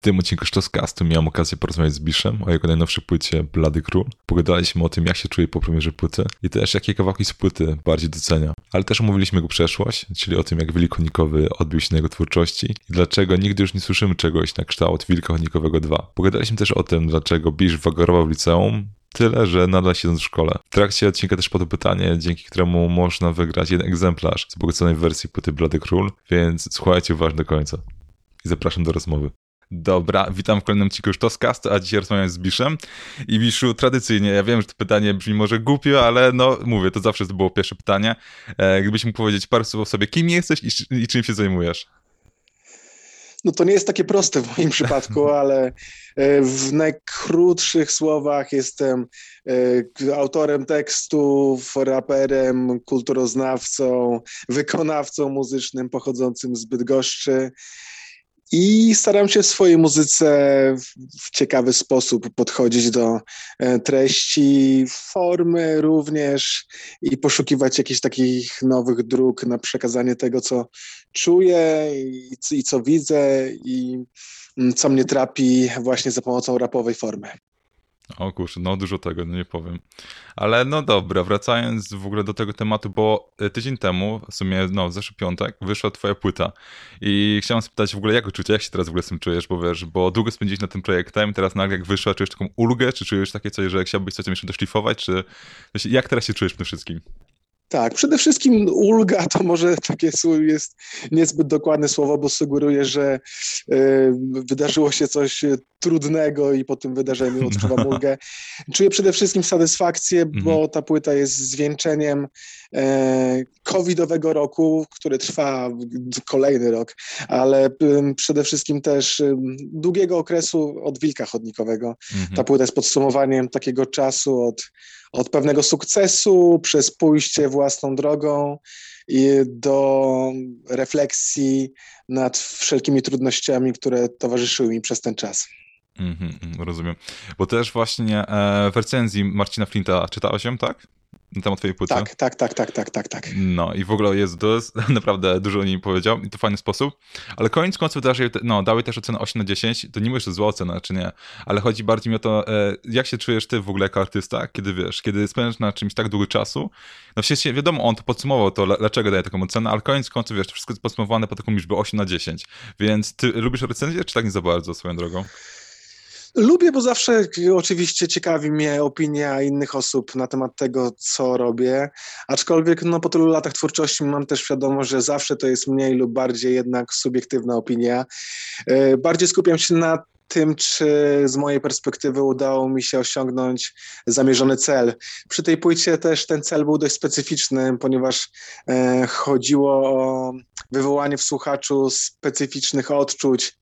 W tym odcinku Sztoskastu miałem okazję porozmawiać z Biszem o jego najnowszej płycie Blady Król. Pogadaliśmy o tym, jak się czuje po premierze płyty i też jakie kawałki z płyty bardziej docenia. Ale też omówiliśmy jego przeszłość, czyli o tym, jak Wilk Chodnikowy odbił się na jego twórczości i dlaczego nigdy już nie słyszymy czegoś na kształt Wilka Chodnikowego 2. Pogadaliśmy też o tym, dlaczego Bisz wagorował w liceum, Tyle, że nadal siedząc w szkole. W trakcie odcinka też padło pytanie, dzięki któremu można wygrać jeden egzemplarz z wzbogaconej wersji płyty Blady Król, więc słuchajcie uważnie do końca. I zapraszam do rozmowy. Dobra, witam w kolejnym odcinku Sztoskastu, a dzisiaj rozmawiam z Biszem. I Biszu, tradycyjnie, ja wiem, że to pytanie brzmi może głupio, ale no mówię, to zawsze to było pierwsze pytanie. E, gdybyś mógł powiedzieć parę słów o sobie, kim jesteś i, i czym się zajmujesz? No to nie jest takie proste w moim przypadku, ale e, w najkrótszych słowach jestem e, autorem tekstów, raperem, kulturoznawcą, wykonawcą muzycznym pochodzącym z Bydgoszczy. I staram się w swojej muzyce w ciekawy sposób podchodzić do e, treści, formy również i poszukiwać jakichś takich nowych dróg na przekazanie tego, co czuję i, i co widzę i mm, co mnie trapi właśnie za pomocą rapowej formy. O kurczę, no dużo tego, no nie powiem. Ale no dobra, wracając w ogóle do tego tematu, bo e, tydzień temu, w sumie no zeszły piątek, wyszła twoja płyta i chciałem spytać w ogóle jak uczucie, jak się teraz w ogóle z tym czujesz, bo wiesz, bo długo spędziłeś nad tym projektem, teraz nagle jak wyszła, czujesz taką ulgę, czy czujesz takie coś, że chciałbyś coś tam jeszcze doszlifować, czy jak teraz się czujesz w tym wszystkim? Tak, przede wszystkim ulga to może takie jest niezbyt dokładne słowo, bo sugeruje, że y, wydarzyło się coś trudnego i po tym wydarzeniu odczuwam ulgę. Czuję przede wszystkim satysfakcję, bo mhm. ta płyta jest zwieńczeniem e, covidowego roku, który trwa kolejny rok, ale przede wszystkim też długiego okresu od wilka chodnikowego. Mhm. Ta płyta jest podsumowaniem takiego czasu od od pewnego sukcesu przez pójście własną drogą i do refleksji nad wszelkimi trudnościami, które towarzyszyły mi przez ten czas. Mm -hmm, rozumiem. Bo też właśnie e, w recenzji Marcina Flinta czytałeś ją, tak? na temat twojej płyty. Tak, tak, tak, tak, tak, tak, tak. No i w ogóle jest, to jest naprawdę dużo o niej powiedział i to fajny sposób, ale koniec końców dały, no, dały też ocenę 8 na 10, to nie mówisz, że zła ocena, czy nie, ale chodzi bardziej mi o to, e, jak się czujesz ty w ogóle jako artysta, kiedy wiesz, kiedy spędzasz na czymś tak długo czasu, no przecież wiadomo, on to podsumował to, dlaczego daje taką ocenę, ale koniec końców, wiesz, to wszystko jest podsumowane po taką liczbę 8 na 10, więc ty lubisz recenzję, czy tak nie za bardzo swoją drogą? Lubię, bo zawsze oczywiście ciekawi mnie opinia innych osób na temat tego, co robię. Aczkolwiek no, po tylu latach twórczości mam też świadomość, że zawsze to jest mniej lub bardziej jednak subiektywna opinia. E, bardziej skupiam się na tym, czy z mojej perspektywy udało mi się osiągnąć zamierzony cel. Przy tej płycie też ten cel był dość specyficzny, ponieważ e, chodziło o wywołanie w słuchaczu specyficznych odczuć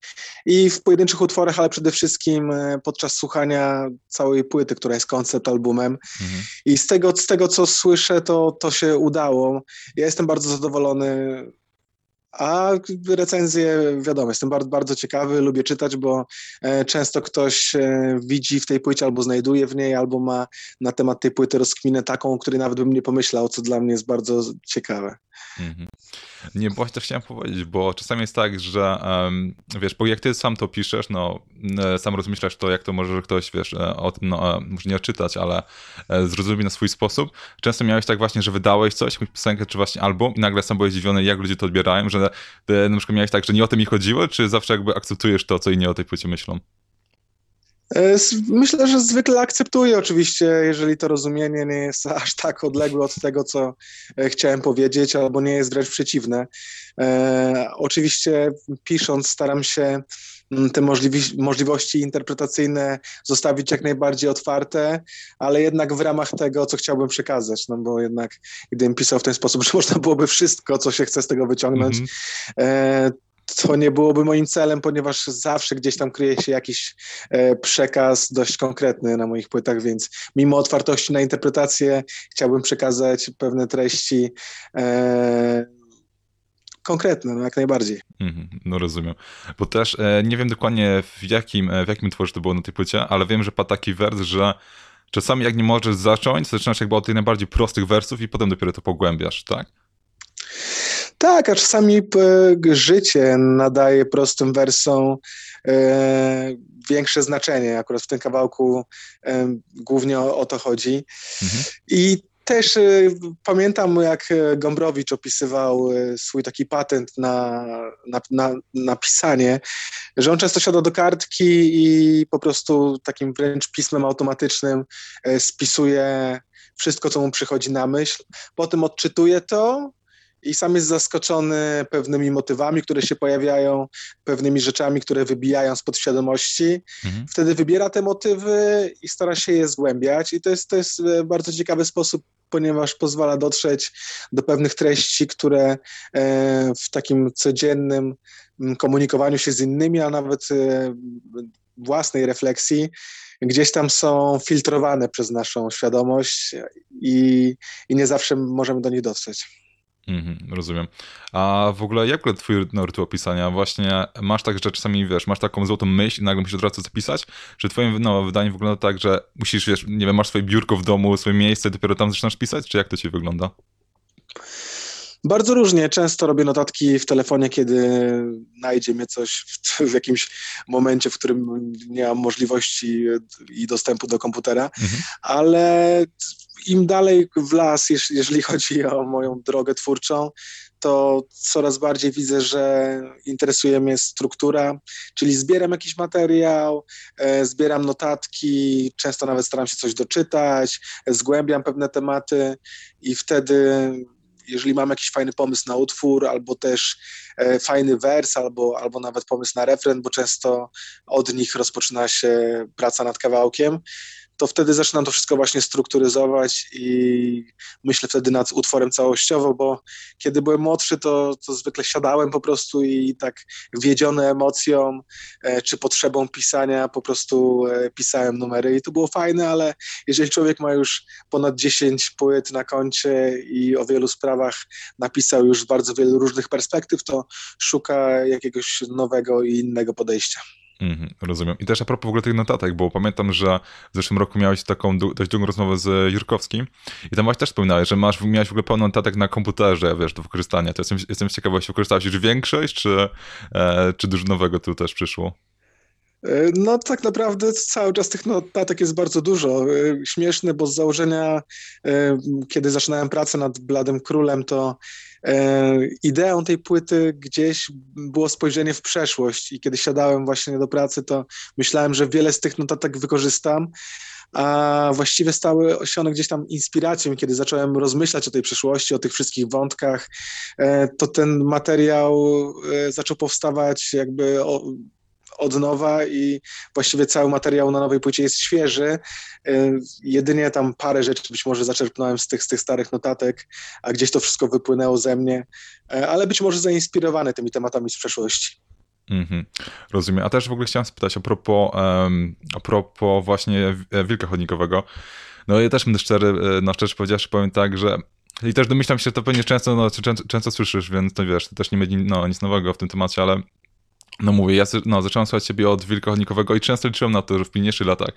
i w pojedynczych utworach, ale przede wszystkim e, podczas słuchania całej płyty, która jest koncept albumem. Mhm. I z tego, z tego, co słyszę, to, to się udało. Ja jestem bardzo zadowolony a recenzje, wiadomo, jestem bardzo, bardzo ciekawy, lubię czytać, bo e, często ktoś e, widzi w tej płycie albo znajduje w niej, albo ma na temat tej płyty rozkminę taką, o której nawet bym nie pomyślał, co dla mnie jest bardzo ciekawe. Mhm. Nie, właśnie to chciałem powiedzieć, bo czasami jest tak, że wiesz, bo jak ty sam to piszesz, no e, sam rozmyślasz to, jak to może ktoś, wiesz, e, o tym, no, e, może nie odczytać, ale zrozumie na swój sposób. Często miałeś tak właśnie, że wydałeś coś, jakąś piosenkę, czy właśnie album i nagle sam byłeś zdziwiony, jak ludzie to odbierają, że na przykład miałeś tak, że nie o tym mi chodziło, czy zawsze jakby akceptujesz to, co inni o tej płycie myślą? E, myślę, że zwykle akceptuję oczywiście, jeżeli to rozumienie nie jest aż tak odległe od tego, co e, chciałem powiedzieć, albo nie jest wręcz przeciwne. E, oczywiście pisząc staram się mm, te możliwości interpretacyjne zostawić jak najbardziej otwarte, ale jednak w ramach tego, co chciałbym przekazać, no bo jednak gdybym pisał w ten sposób, że można byłoby wszystko, co się chce z tego wyciągnąć, mm to nie byłoby moim celem, ponieważ zawsze gdzieś tam kryje się jakiś e, przekaz dość konkretny na moich płytach, więc mimo otwartości na interpretację chciałbym przekazać pewne treści e, konkretne, no jak najbardziej. Mm, no rozumiem. Bo też e, nie wiem dokładnie w jakim, w jakim tworze to było na tej płycie, ale wiem, że padł taki wers, że czasami jak nie możesz zacząć, zaczynasz jakby od tych najbardziej prostych wersów i potem dopiero to pogłębiasz, tak? Tak, a czasami życie nadaje prostym wersom e, większe znaczenie. Akurat w tym kawałku e, głównie o, o to chodzi. Mhm. I też pamiętam, jak e, Gombrowicz opisywał swój taki patent na, na, na, na, pisanie, że on często siada do kartki i po prostu takim wręcz pismem automatycznym e, spisuje wszystko, co mu przychodzi na myśl. Potem odczytuje to i sam jest zaskoczony pewnymi motywami, które się pojawiają, pewnymi rzeczami, które wybijają z podświadomości. Mhm. Wtedy wybiera te motywy i stara się je zgłębiać i to jest, to jest e, bardzo ciekawy sposób ponieważ pozwala dotrzeć do pewnych treści, które e, w takim codziennym mm, komunikowaniu się z innymi, a nawet e, własnej refleksji, gdzieś tam są filtrowane przez naszą świadomość i, i nie zawsze możemy do nich dotrzeć. Mhm, rozumiem. A w ogóle jak twój no, rytuał pisania? Właśnie masz tak, że czasami, wiesz, masz taką złotą myśl i nagle musisz od razu zapisać? Czy twoim no, wydaniem wygląda tak, że musisz, wiesz, nie wiem, masz swoje biurko w domu, swoje miejsce, dopiero tam zaczynasz pisać? Czy jak to ci wygląda? Bardzo różnie. Często robię notatki w telefonie, kiedy najdzie mnie coś w, w, jakimś momencie, w którym nie mam możliwości i dostępu do komputera, mhm. ale im dalej w las, jeżeli chodzi o moją drogę twórczą, to coraz bardziej widzę, że interesuje mnie struktura, czyli zbieram jakiś materiał, e, zbieram notatki, często nawet staram się coś doczytać, zgłębiam pewne tematy i wtedy jeżeli mam jakiś fajny pomysł na utwór, albo też e, fajny wers, albo, albo nawet pomysł na refren, bo często od nich rozpoczyna się praca nad kawałkiem, to wtedy zaczynam to wszystko właśnie strukturyzować i myślę wtedy nad utworem całościowo, bo kiedy byłem młodszy, to, to zwykle siadałem po prostu i tak wiedziony emocją e, czy potrzebą pisania, po prostu e, pisałem numery i to było fajne, ale jeżeli człowiek ma już ponad 10 płyt na koncie i o wielu sprawach napisał już bardzo wielu różnych perspektyw, to szuka jakiegoś nowego i innego podejścia. Mhm, rozumiem. I też a propos w ogóle tych notatek, bo pamiętam, że w zeszłym roku miałeś taką dość długą rozmowę z Jurkowskim i tam właśnie też wspominałeś, że masz, miałeś w ogóle pełno notatek na komputerze, wiesz, do wykorzystania. To jestem, jestem czy wykorzystałeś już większość, czy, e, czy dużo nowego tu też przyszło? E, no tak naprawdę cały czas tych notatek jest bardzo dużo. E, śmieszne, bo z założenia, e, kiedy zaczynałem pracę nad Bladym Królem, to ideą tej płyty gdzieś było spojrzenie w przeszłość i kiedy siadałem właśnie do pracy, to myślałem, że wiele z tych notatek wykorzystam, a właściwie stały się one gdzieś tam inspiracją. Kiedy zacząłem rozmyślać o tej przeszłości, o tych wszystkich wątkach, to ten materiał zaczął powstawać jakby od nowa i właściwie cały materiał na nowej płycie jest świeży. Y, jedynie tam parę rzeczy być może zaczerpnąłem z tych, z tych starych notatek, a gdzieś to wszystko wypłynęło ze mnie, y, ale być może zainspirowany tymi tematami z przeszłości. Mm-hmm. Rozumiem. A też w ogóle chciałem spytać a propos, um, a propos właśnie wilka chodnikowego. No ja też będę szczery, e, na szczerze powiedziawszy powiem tak, że i też domyślam się, że to pewnie często, no, często, często słyszysz, więc to wiesz, to też nie będzie no, nic nowego w tym temacie, ale no mówię, ja no, zacząłem słuchać ciebie od Wilkochodnikowego i często liczyłem na to, że w późniejszych latach,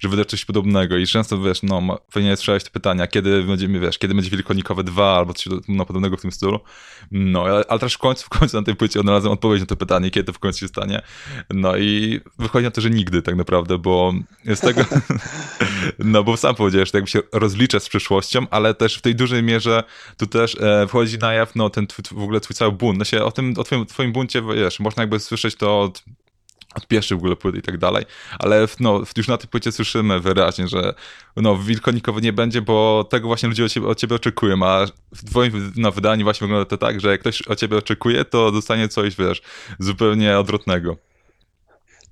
że wydasz coś podobnego i często, wiesz, no, pewnie słyszałeś te pytania, kiedy będziemy, wiesz, kiedy będzie Wilkochodnikowe 2 albo coś no, podobnego w tym stylu. No, ale też w końcu, w końcu na tej płycie odnalazłem odpowiedź na to pytanie, kiedy to w końcu się stanie. No i wychodzi na to, że nigdy tak naprawdę, bo z tego, no bo sam powiedziałeś, że jakby się rozliczę z przyszłością, ale też w tej dużej mierze tu też e, wchodzi na jaw, no, ten w ogóle twój cały bunt. No się o tym, o twoim, twoim buncie, wiesz, można jakby słyszeć słyszeć to od, od w ogóle płyt i tak dalej, ale no, już na tej płycie słyszymy wyraźnie, że no, wilkonikowo nie będzie, bo tego właśnie ludzie od ciebie, od ciebie oczekują, a w twoim no, wydaniu właśnie wygląda to tak, że jak ktoś od ciebie oczekuje, to dostanie coś, wiesz, zupełnie odwrotnego.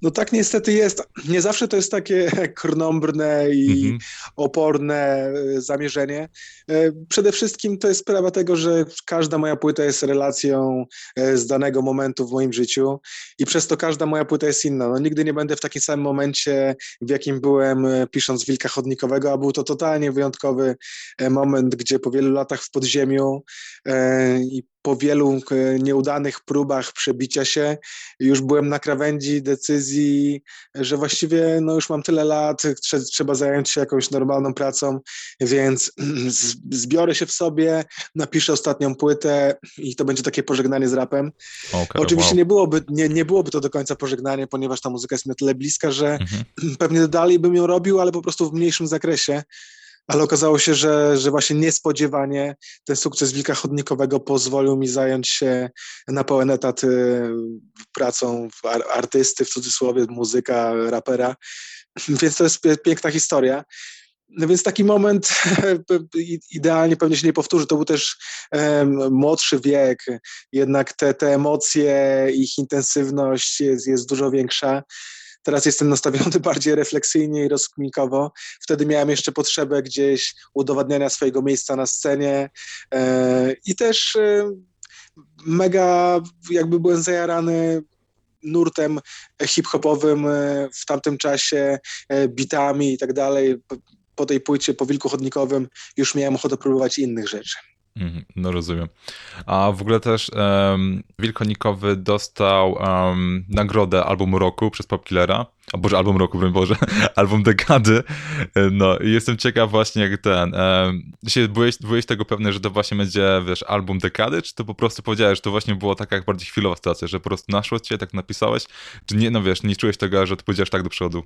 No tak niestety jest. Nie zawsze to jest takie krnąbrne i mhm. oporne e, zamierzenie. E, przede wszystkim to jest sprawa tego, że każda moja płyta jest relacją e, z danego momentu w moim życiu i przez to każda moja płyta jest inna. No, nigdy nie będę w takim samym momencie, w jakim byłem pisząc Wilka Chodnikowego, a był to totalnie wyjątkowy moment, gdzie po wielu latach w podziemiu i po wielu nieudanych próbach przebicia się, już byłem na krawędzi decyzji, że właściwie no już mam tyle lat, trzeba zająć się jakąś normalną pracą, więc zbiorę się w sobie, napiszę ostatnią płytę i to będzie takie pożegnanie z rapem. Okay, Oczywiście wow. nie, byłoby, nie, nie byłoby to do końca pożegnanie, ponieważ ta muzyka jest mi na tyle bliska, że mhm. pewnie dalej bym ją robił, ale po prostu w mniejszym zakresie ale okazało się, że, że właśnie niespodziewanie ten sukces Wilka Chodnikowego pozwolił mi zająć się na pełen etat y, pracą artysty, w cudzysłowie muzyka, rapera, więc to jest piękna historia. No więc taki moment idealnie pewnie się nie powtórzy. To był też um, młodszy wiek, jednak te, te emocje, ich intensywność jest, jest dużo większa. Teraz jestem nastawiony bardziej refleksyjnie i rozkminkowo. Wtedy miałem jeszcze potrzebę gdzieś udowadniania swojego miejsca na scenie e, i też e, mega jakby byłem zajarany nurtem hip-hopowym e, w tamtym czasie, bitami i tak dalej. Po tej płycie, po Wilku Chodnikowym już miałem ochotę próbować innych rzeczy. Mhm, no rozumiem. A w ogóle też um, Wilkonikowy dostał um, nagrodę album roku przez Popkillera. A Boże, album roku, broń Boże, album dekady. No i jestem ciekaw właśnie jak ten, um, byłeś, byłeś tego pewny, że to właśnie będzie, wiesz, album dekady, czy to po prostu powiedziałeś, że to właśnie było taka jak bardziej chwilowa sytuacja, że po prostu naszło cię, tak napisałeś, czy nie, no wiesz, nie czułeś tego, że to powiedziałeś tak do przodu?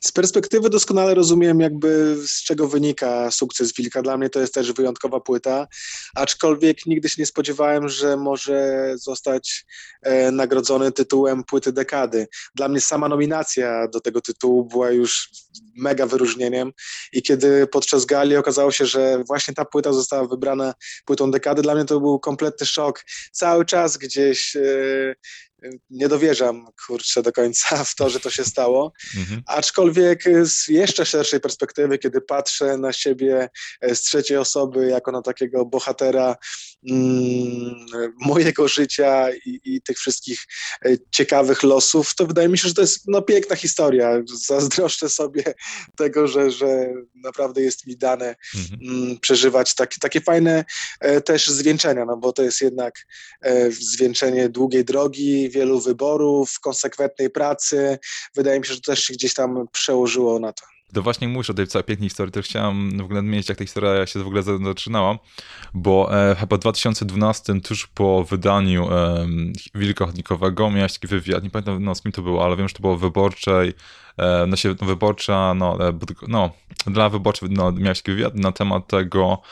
Z perspektywy doskonale rozumiem, jakby z czego wynika sukces Wilka. Dla mnie to jest też wyjątkowa płyta, aczkolwiek nigdy się nie spodziewałem, że może zostać e, nagrodzony tytułem płyty dekady. Dla mnie sama nominacja do tego tytułu była już mega wyróżnieniem i kiedy podczas gali okazało się, że właśnie ta płyta została wybrana płytą dekady, dla mnie to był kompletny szok. Cały czas gdzieś e, nie dowierzam, kurczę, do końca w to, że to się stało. Mhm. Aczkolwiek z jeszcze szerszej perspektywy, kiedy patrzę na siebie e, z trzeciej osoby, jako na takiego bohatera mojego życia i, i, tych wszystkich e, ciekawych losów, to wydaje mi się, że to jest no, piękna historia. Zazdroszczę sobie tego, że, że naprawdę jest mi dane mhm. mm, przeżywać takie, takie fajne e, też zwieńczenia, no bo to jest jednak zwieńczenie długiej drogi, wielu wyborów, konsekwentnej pracy. Wydaje mi się, że to też się gdzieś tam przełożyło na to. To właśnie mówisz o tej całej pięknej historii, też chciałem w ogóle mieć, jak ta historia się w ogóle zaczynała, bo e, chyba w 2012, tuż po wydaniu e, Wilka Chodnikowego, miałeś taki wywiad, nie pamiętam no, z kim to było, ale wiem, że to było Wyborczej, E, no się wyborcza, no, e, no dla wyborczych no, miałeś taki wywiad na temat tego,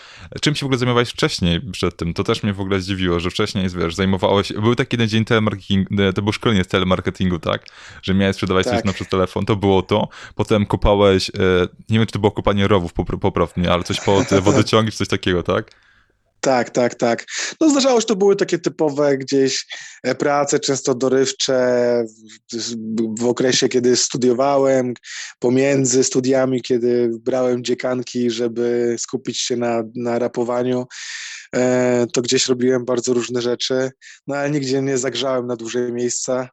czym się w ogóle zajmowałeś wcześniej przed tym. To też mnie w ogóle zdziwiło, że wcześniej, wiesz, zajmowałeś, był taki jeden dzień telemarketing, e, to był szkolenie z telemarketingu, tak? Że miałeś sprzedawać tak. coś na przez telefon, to było to. Potem kopałeś, nie wiem, czy to było kopanie rowów, poprawnie, ale coś pod wodociągi, czy coś takiego, tak? Tak, tak, tak. No zdarzało się, to były takie typowe gdzieś e, prace, często dorywcze w, okresie, kiedy studiowałem, pomiędzy studiami, kiedy brałem dziekanki, żeby skupić się na, na rapowaniu, e, to gdzieś robiłem bardzo różne rzeczy, no ale nigdzie nie zagrzałem na dłużej miejsca.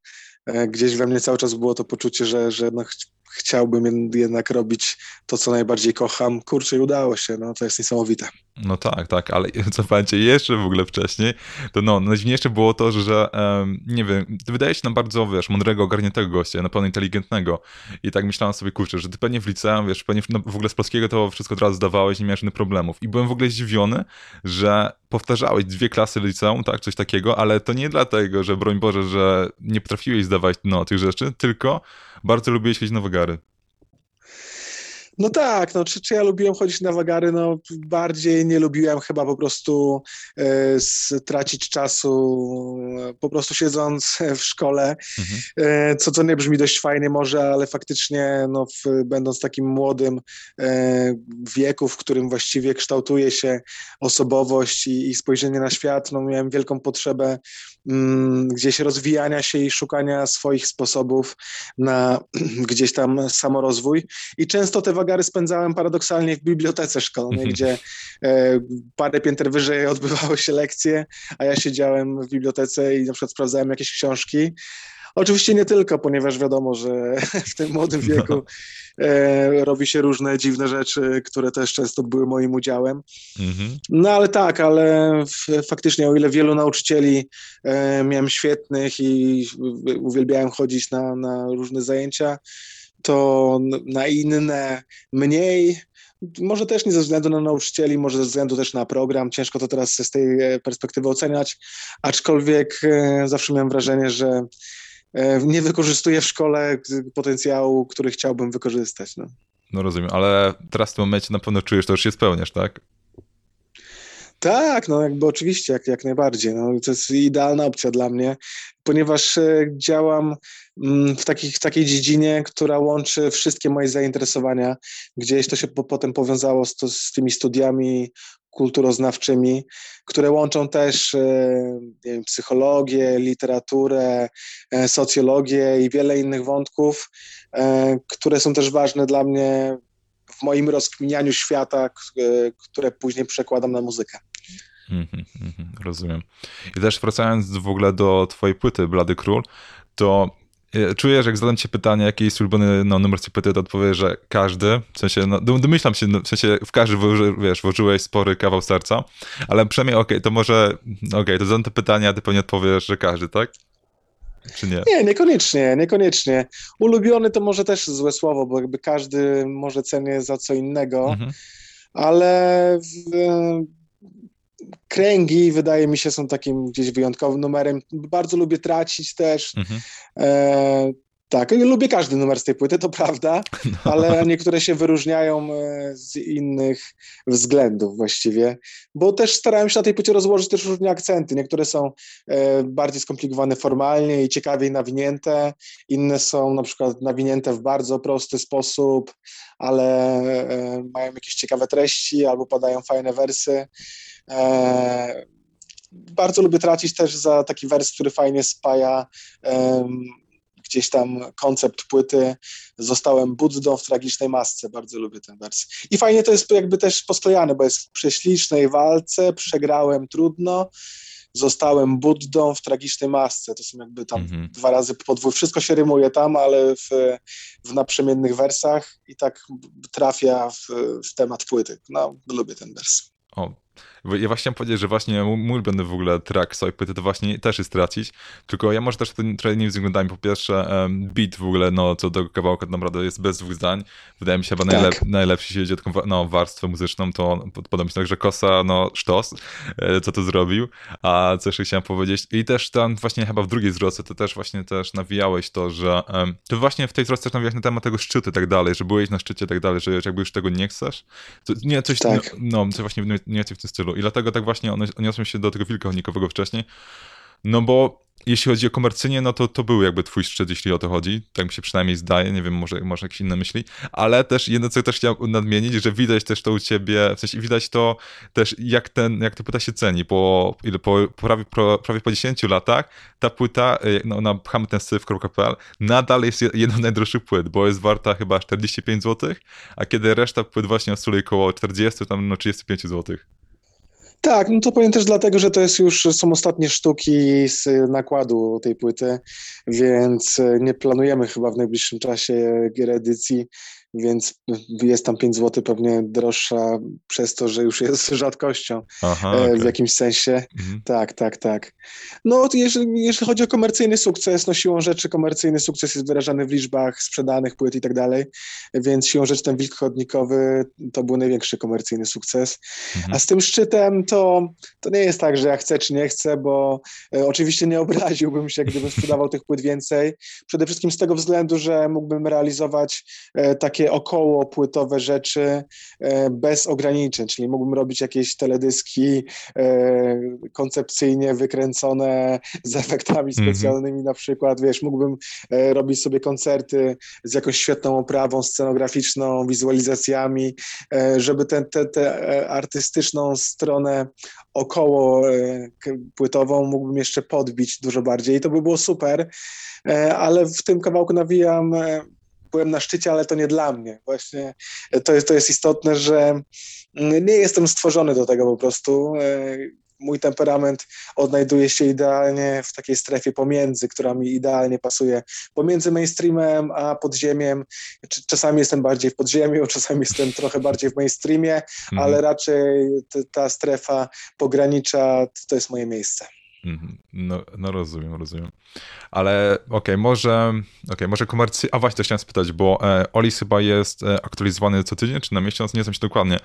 E, gdzieś we mnie cały czas było to poczucie, że, że no, chciałbym jednak robić to, co najbardziej kocham. Kurczę, udało się, no to jest niesamowite. No tak, tak, ale co pamiętacie, jeszcze w ogóle wcześniej, to no, najdziwniejsze było to, że um, nie wiem, wydaje się na bardzo, wiesz, mądrego, ogarniętego gościa, na pewno inteligentnego i tak myślałem sobie, kurczę, że ty pewnie w liceum, wiesz, pewnie w, no, w ogóle z polskiego to wszystko teraz zdawałeś, nie miałeś żadnych problemów i byłem w ogóle zdziwiony, że powtarzałeś dwie klasy liceum, tak, coś takiego, ale to nie dlatego, że broń Boże, że nie potrafiłeś zdawać no, tych rzeczy, tylko bardzo lubiłeś chodzić na wagary. No tak, no, czy, czy ja lubiłem chodzić na wagary? No bardziej nie lubiłem chyba po prostu stracić czasu po prostu siedząc w szkole, mhm. e, co co nie brzmi dość fajnie może, ale faktycznie no, w, będąc takim młodym e, wieku, w którym właściwie kształtuje się osobowość i, i spojrzenie na świat, no miałem wielką potrzebę gdzieś rozwijania się i szukania swoich sposobów na gdzieś tam samorozwój i często te wagary wagary spędzałem paradoksalnie w bibliotece szkolnej, mhm. gdzie e, parę pięter wyżej odbywały się lekcje, a ja siedziałem w bibliotece i na przykład sprawdzałem jakieś książki. Oczywiście nie tylko, ponieważ wiadomo, że w tym młodym no. wieku no. robi się różne dziwne rzeczy, które też często były moim udziałem. Mhm. No ale tak, ale faktycznie o ile wielu nauczycieli e, miałem świetnych i uwielbiałem chodzić na, na różne zajęcia, to na inne mniej. Może też nie ze względu na nauczycieli, może ze względu też na program. Ciężko to teraz z tej e, perspektywy oceniać, aczkolwiek zawsze miałem wrażenie, że nie wykorzystuję w szkole potencjału, który chciałbym wykorzystać. No. no rozumiem, ale teraz w tym momencie na pewno czujesz, to już się spełniasz, tak? Tak, no jakby oczywiście, jak, jak najbardziej. No, to jest idealna opcja dla mnie, ponieważ e, działam mm, w, takich, w takiej dziedzinie, która łączy wszystkie moje zainteresowania. Gdzieś to się po, potem powiązało z, to, z tymi studiami kulturoznawczymi, które łączą też e, wiem, psychologię, literaturę, e, socjologię i wiele innych wątków, które są też ważne dla mnie w moim rozkminianiu świata, które później przekładam na muzykę. Mm -hmm, rozumiem. I też wracając w ogóle do twojej płyty Blady Król, to e, czuję, że jak zadam ci pytanie, jaki jest ulubiony no, numer płyty, to odpowiem, że każdy, w sensie, no, domyślam się, no, w sensie w każdy, wiesz, włożyłeś spory kawał serca, ale przynajmniej okej, okay, to może, okej, okay, to zadam te pytania, a ty pewnie odpowiesz, że każdy, tak? Czy nie? Nie, niekoniecznie, niekoniecznie. Ulubiony to może też złe słowo, bo jakby każdy może cenię za co innego, mhm. ale w, kręgi wydaje mi się są takim gdzieś wyjątkowym numerem. Bardzo lubię tracić też. Mhm. E, tak, lubię każdy numer z tej płyty, to prawda, no. ale niektóre się wyróżniają e, z innych względów właściwie, bo też starałem się na tej płycie rozłożyć też różne akcenty. Niektóre są e, bardziej skomplikowane formalnie i ciekawiej nawinięte, inne są na przykład nawinięte w bardzo prosty sposób, ale e, mają jakieś ciekawe treści albo padają fajne wersy. Bardzo lubię tracić też za taki wers, który fajnie spaja gdzieś tam koncept płyty Zostałem Buddą w tragicznej masce. Bardzo lubię ten wers. I fajnie to jest jakby też posklejane, bo jest w prześlicznej walce, przegrałem trudno, zostałem Buddą w tragicznej masce. To są jakby tam mhm. dwa razy podwój. Wszystko się rymuje tam, ale w, w naprzemiennych wersach i tak trafia w, w temat płyty. No, lubię ten wers. O, ja właśnie chciałem powiedzieć, że właśnie mój ulubiony w ogóle track sobie płyty to właśnie też jest tracić, tylko ja może też trochę innymi względami. Po pierwsze, beat w ogóle, no co do kawałka to naprawdę jest bez dwóch zdań. Wydaje mi się chyba tak. najlep najlepszy, chodzi o taką no, warstwę muzyczną, to podoba mi się tak, że Kosa, no sztos, e, co to zrobił, a co jeszcze chciałem powiedzieć. I też tam właśnie chyba w drugiej zwrotce to też właśnie też nawijałeś to, że um, to właśnie w tej zwrotce też nawijałeś na temat tego szczytu i tak dalej, że byłeś na szczycie i tak dalej, że jakby już tego nie chcesz. To, nie, coś, tak. no, no, coś właśnie nie, w tym stylu. I dlatego tak właśnie odniosłem się do tego wilka wcześniej, no bo jeśli chodzi o komercyjnie, no to to był jakby twój szczyt, jeśli o to chodzi. Tak mi się przynajmniej zdaje, nie wiem, może, może jakieś inne myśli. Ale też jedno, co też chciałem nadmienić, że widać też to u ciebie, w sensie widać to też, jak ten, jak ta płyta się ceni. Po, ile, po, prawie, po, prawie po 10 latach ta płyta y, no, na hamtensyf.pl nadal jest jedną z najdroższych płyt, bo jest warta chyba 45 zł, a kiedy reszta płyt właśnie oscyluje około 40, tam no 35 zł. Tak, no to powiem też dlatego, że to jest już, są ostatnie sztuki z nakładu tej płyty, więc e, nie planujemy chyba w najbliższym czasie gier edycji więc jest tam 5 zł pewnie droższa przez to, że już jest rzadkością Aha, okay. w jakimś sensie. Mhm. Tak, tak, tak. No, jeżeli, jeżeli chodzi o komercyjny sukces, no siłą rzeczy komercyjny sukces jest wyrażany w liczbach sprzedanych płyt i tak dalej, więc siłą rzeczy ten wilk chodnikowy to był największy komercyjny sukces. Mhm. A z tym szczytem to, to nie jest tak, że ja chcę czy nie chcę, bo e, oczywiście nie obraziłbym się, gdybym sprzedawał tych płyt więcej. Przede wszystkim z tego względu, że mógłbym realizować e, takie takie około płytowe rzeczy e, bez ograniczeń, czyli mógłbym robić jakieś teledyski e, koncepcyjnie wykręcone z efektami mhm. specjalnymi mm -hmm. na przykład, wiesz, mógłbym e, robić sobie koncerty z jakąś świetną oprawą scenograficzną, wizualizacjami, żeby tę te, te artystyczną stronę około płytową mógłbym jeszcze podbić dużo bardziej i to by było super, ale w tym kawałku nawijam byłem na szczycie, ale to nie dla mnie. Właśnie to jest, to jest istotne, że nie jestem stworzony do tego po prostu. mój temperament odnajduje się idealnie w takiej strefie pomiędzy, która mi idealnie pasuje. Pomiędzy mainstreamem a podziemiem. Czasami jestem bardziej w podziemiu, czasami jestem trochę bardziej w mainstreamie, mhm. ale raczej ta strefa pogranicza to jest moje miejsce. Mhm. No, no rozumiem, rozumiem. Ale okej, okay, może okay, może komercy... A właśnie, to chciałem spytać, bo e, Olis chyba jest e, aktualizowany co tydzień, czy na miesiąc? Nie znam się dokładnie,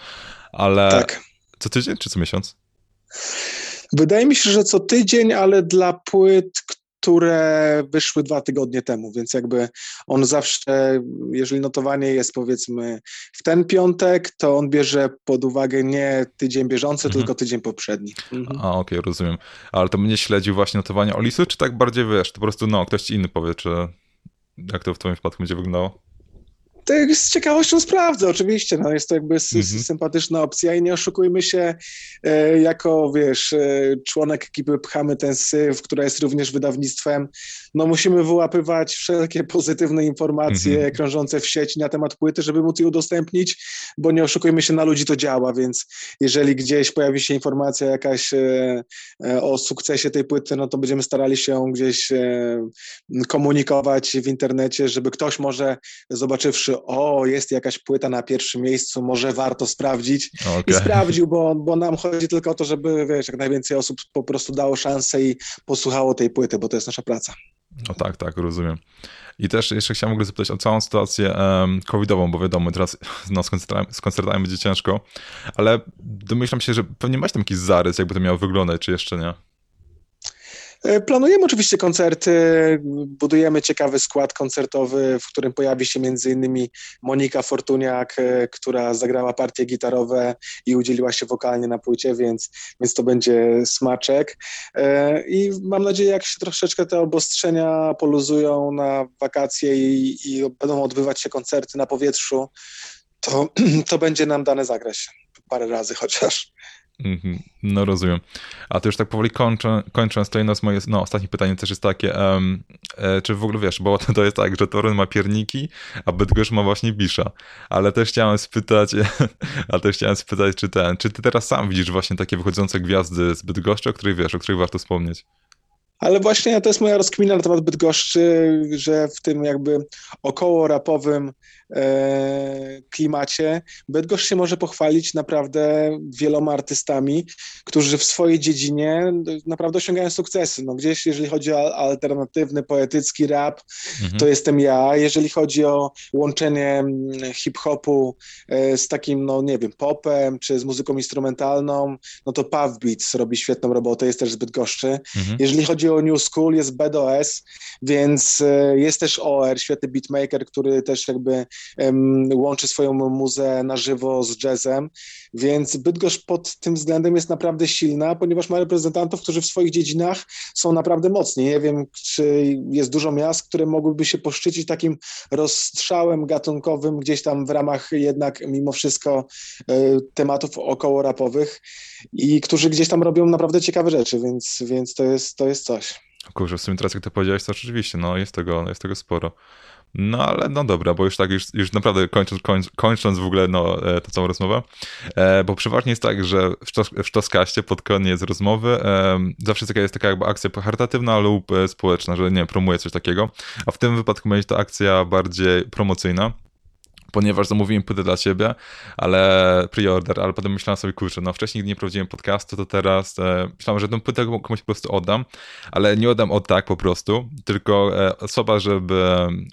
ale... Tak. Co tydzień, czy co miesiąc? Wydaje mi się, że co tydzień, ale dla płyt, które wyszły dwa tygodnie temu, więc jakby on zawsze, jeżeli notowanie jest powiedzmy w ten piątek, to on bierze pod uwagę nie tydzień bieżący, mhm. tylko tydzień poprzedni. Mhm. A, okej, okay, rozumiem. Ale to mnie śledził właśnie notowanie Olisy, czy tak bardziej wiesz, to po prostu no, ktoś inny powie, czy jak to w twoim przypadku będzie wyglądało? Tak z ciekawością sprawdzę, oczywiście. No, jest to jakby mm -hmm. sympatyczna opcja i nie oszukujmy się, e, jako wiesz, e, członek ekipy Pchamy ten syf, która jest również wydawnictwem, no musimy wyłapywać wszelkie pozytywne informacje mm -hmm. krążące w sieci na temat płyty, żeby móc je udostępnić, bo nie oszukujmy się, na ludzi to działa, więc jeżeli gdzieś pojawi się informacja jakaś e, o sukcesie tej płyty, no to będziemy starali się ją gdzieś komunikować w internecie, żeby ktoś może zobaczywszy o, jest jakaś płyta na pierwszym miejscu, może warto sprawdzić. Okay. I sprawdził, bo, bo nam chodzi tylko o to, żeby, wiesz, jak najwięcej osób po prostu dało szansę i posłuchało tej płyty, bo to jest nasza praca. No tak, tak, rozumiem. I też jeszcze chciałem w ogóle zapytać o całą sytuację um, covidową, bo wiadomo, teraz no, z, koncertami, z koncertami będzie ciężko, ale domyślam się, że pewnie masz tam jakiś zarys, jakby to miało wyglądać, czy jeszcze nie? E, planujemy oczywiście koncerty, budujemy ciekawy skład koncertowy, w którym pojawi się innymi Monika Fortuniak, e, która zagrała partie gitarowe i udzieliła się wokalnie na płycie, więc, więc to będzie smaczek. E, I mam nadzieję, jak się troszeczkę te obostrzenia poluzują na wakacje i, i będą odbywać się koncerty na powietrzu, to, to będzie nam dane zagrać parę razy chociaż. Mhm. No rozumiem. A to już tak powoli kończę, kończąc, to jedno z moich, no ostatnie pytanie też jest takie, um, e, czy w ogóle wiesz, bo to jest tak, że Torun ma pierniki, a Bydgoszcz ma właśnie Bisza, ale też chciałem spytać, a też chciałem spytać, czy ten, czy ty teraz sam widzisz właśnie takie wychodzące gwiazdy z Bydgoszczy, o których wiesz, o których warto wspomnieć? Ale właśnie to jest moja rozkmina na temat Bydgoszczy, że w tym jakby około rapowym e, klimacie Bydgoszcz się może pochwalić naprawdę wieloma artystami, którzy w swojej dziedzinie naprawdę osiągają sukcesy. No gdzieś, jeżeli chodzi o alternatywny, poetycki rap, mhm. to jestem ja. Jeżeli chodzi o łączenie mm, hip-hopu e, z takim, no nie wiem, popem, czy z muzyką instrumentalną, no to Puff Beats robi świetną robotę, jest też z Bydgoszczy. Mhm. Jeżeli chodzi o New School, jest BDOS, więc e, jest też OR, świetny beatmaker, który też jakby um, łączy swoją muzę na żywo z jazzem, więc Bydgoszcz pod tym względem jest naprawdę silna, ponieważ ma reprezentantów, którzy w swoich dziedzinach są naprawdę mocni. Nie wiem, czy jest dużo miast, które mogłyby się poszczycić takim rozstrzałem gatunkowym gdzieś tam w ramach jednak mimo wszystko y, tematów około rapowych i którzy gdzieś tam robią naprawdę ciekawe rzeczy, więc, więc to, jest, to jest coś. Kurczę, w sumie teraz jak to powiedziałeś, to rzeczywiście, no jest tego, jest tego sporo. No ale no dobra, bo już tak, już, już naprawdę kończąc, końc, kończąc w ogóle no, e, tę całą rozmowę, e, bo przeważnie jest tak, że w, sztos, w pod koniec rozmowy e, zawsze taka jest taka jakby akcja charytatywna lub e, społeczna, że nie promuje coś takiego, a w tym wypadku będzie to akcja bardziej promocyjna ponieważ zamówiłem płytę dla ciebie, ale pre-order, ale potem myślałem sobie, kurczę, no wcześniej gdy nie prowadziłem podcastu, to teraz e, myślałem, że tę płytę komuś po prostu oddam, ale nie oddam od tak po prostu, tylko e, osoba, żeby,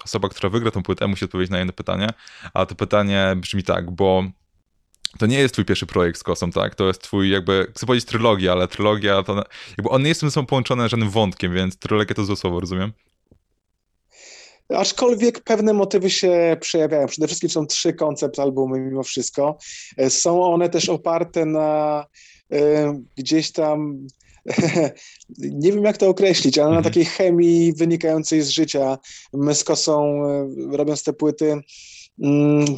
osoba, która wygra tę płytę musi odpowiedzieć na jedno pytanie, a to pytanie brzmi tak, bo to nie jest twój pierwszy projekt z Kosą, tak? To jest twój jakby, chcę powiedzieć trylogia, ale trylogia to, jakby on nie sobą połączony żadnym wątkiem, więc trylogia to złe słowo, rozumiem? Aczkolwiek pewne motywy się przejawiają. Przede wszystkim są trzy koncept albumy mimo wszystko. E, są one też oparte na e, gdzieś tam nie wiem jak to określić, ale na mhm. takiej chemii wynikającej z życia. My z Kosą e, robiąc te płyty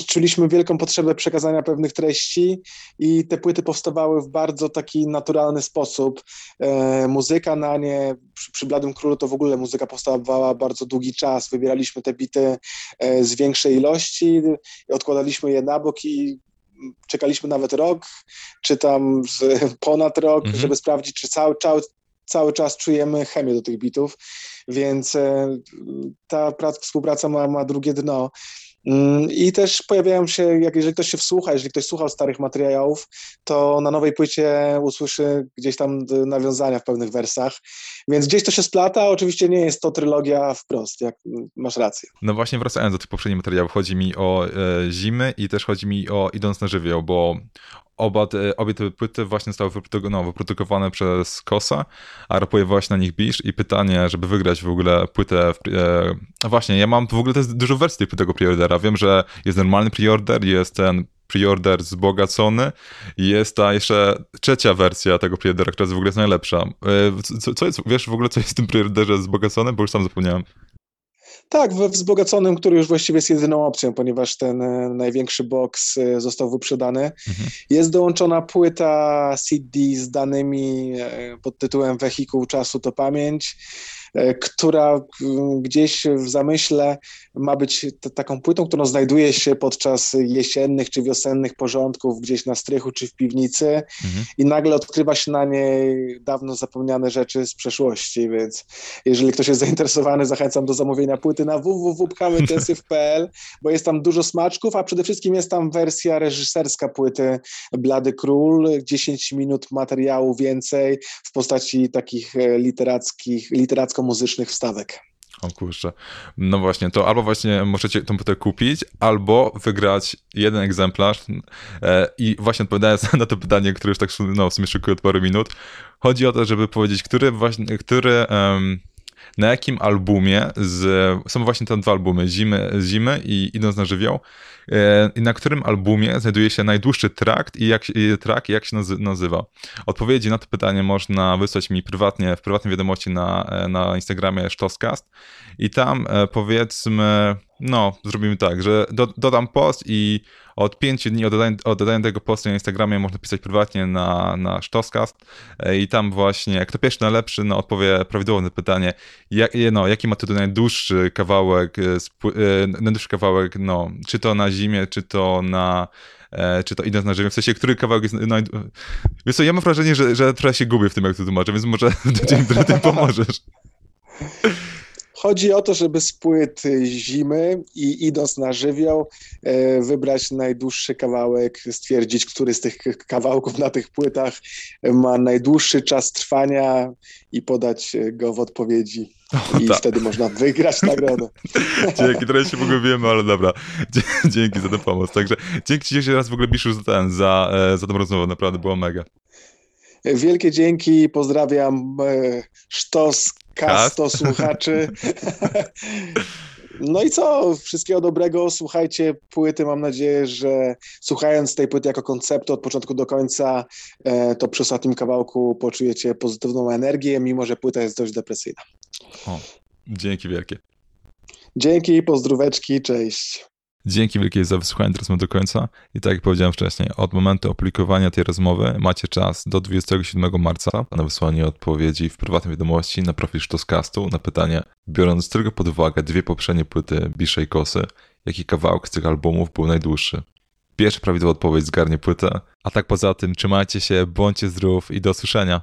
czuliśmy wielką potrzebę przekazania pewnych treści i te płyty powstawały w bardzo taki naturalny sposób. E, muzyka na nie, przy, przy Bladym Królu to w ogóle muzyka powstawała bardzo długi czas. Wybieraliśmy te bity e, z większej ilości, odkładaliśmy je na bok i czekaliśmy nawet rok, czy tam ponad rok, mhm. żeby sprawdzić, czy cały, cały, cały czas czujemy chemię do tych bitów, więc e, ta praca, współpraca ma, ma drugie dno. Mm, I też pojawiają się, jak jeżeli ktoś się wsłucha, jeżeli ktoś słuchał starych materiałów, to na nowej płycie usłyszy gdzieś tam nawiązania w pewnych wersach. Więc gdzieś to się splata. Oczywiście nie jest to trylogia wprost, jak masz rację. No właśnie wracając do tych poprzednich materiałów, chodzi mi o e, zimy i też chodzi mi o idąc na żywioł, bo Oba te, obie te płyty właśnie zostały no, wyprodukowane przez Kosa, a rapuje właśnie na nich Bisz i pytanie, żeby wygrać w ogóle płytę, w, e, no właśnie, ja mam w ogóle też dużo wersji tego preordera, wiem, że jest normalny preorder, jest ten preorder wzbogacony i jest ta jeszcze trzecia wersja tego preordera, która jest w ogóle najlepsza. E, co, co jest, wiesz w ogóle, co jest w tym preorderze wzbogacone, bo już sam zapomniałem. Tak, we wzbogaconym, który już właściwie jest jedyną opcją, ponieważ ten e, największy box e, został wyprzedany. Mhm. Jest dołączona płyta CD z danymi e, pod tytułem Wehikuł czasu to pamięć. E, która gdzieś w zamyśle ma być taką płytą, którą znajduje się podczas jesiennych czy wiosennych porządków gdzieś na strychu czy w piwnicy mhm. i nagle odkrywa się na niej dawno zapomniane rzeczy z przeszłości, więc jeżeli ktoś jest zainteresowany, zachęcam do zamówienia płyty na www.pkamytensyw.pl, bo jest tam dużo smaczków, a przede wszystkim jest tam wersja reżyserska płyty Blady Król, 10 minut materiału więcej w postaci takich e, literackich, literacko muzycznych wstawek. O kurczę. No właśnie, to albo właśnie możecie tą płytę kupić, albo wygrać jeden egzemplarz. E, I właśnie odpowiadając na to pytanie, które już tak no, w sumie szykuje od paru minut, chodzi o to, żeby powiedzieć, który właśnie, który... Um, na jakim albumie z, są właśnie te dwa albumy, Zimy, Zimy i Idąc na żywioł, e, i na którym albumie znajduje się najdłuższy trakt i jak, i jak się nazywa. Odpowiedzi na to pytanie można wysłać mi prywatnie, w prywatnej wiadomości na, e, na Instagramie Sztoscast i tam e, powiedzmy, no, zrobimy tak, że do, dodam post i od 5 dni od dodania, od dodania tego postu na Instagramie można pisać prywatnie na, na Sztoscast e, i tam właśnie, kto pierwszy najlepszy, no, odpowie prawidłowo na pytanie, jak, no, jaki ma tutaj najdłuższy kawałek, e, e, najdłuższy kawałek, no, czy to na zimie, czy to na czy to idąc na ziemię, w sensie, który kawałek jest naj... Wiesz co, ja mam wrażenie, że, że trochę się gubię w tym, jak to tłumaczę, więc może ty, ty pomożesz. Chodzi o to, żeby z płyt zimy i idąc na żywioł, e, wybrać najdłuższy kawałek, stwierdzić, który z tych kawałków na tych płytach ma najdłuższy czas trwania i podać go w odpowiedzi. O, I tak. wtedy można wygrać nagrodę. Dzięki, trochę się pogubiłem, ale dobra. Dzięki za tę pomoc. Także dzięki Ci jeszcze raz w ogóle, Biszu, za, ten, za, e, za tą rozmowę. Naprawdę było mega. Wielkie dzięki, pozdrawiam e, Sztos, kasto słuchaczy. No i co? Wszystkiego dobrego. Słuchajcie płyty. Mam nadzieję, że słuchając tej płyty jako konceptu od początku do końca, e, to przy ostatnim kawałku poczujecie pozytywną energię, mimo że płyta jest dość depresyjna. O, dzięki wielkie. Dzięki, pozdróweczki, cześć. Dzięki wielkie za wysłuchanie rozmowy do końca. I tak jak powiedziałem wcześniej, od momentu opublikowania tej rozmowy macie czas do 27 marca na wysłanie odpowiedzi w prywatnej wiadomości na profil Sztoscastu na pytanie, biorąc tylko pod uwagę dwie poprzednie płyty Bisza Kosy, jaki kawałek z tych albumów był najdłuższy. Pierwsza prawidłowa odpowiedź zgarnie płytę, a tak poza tym trzymajcie się, bądźcie zdrów i do usłyszenia.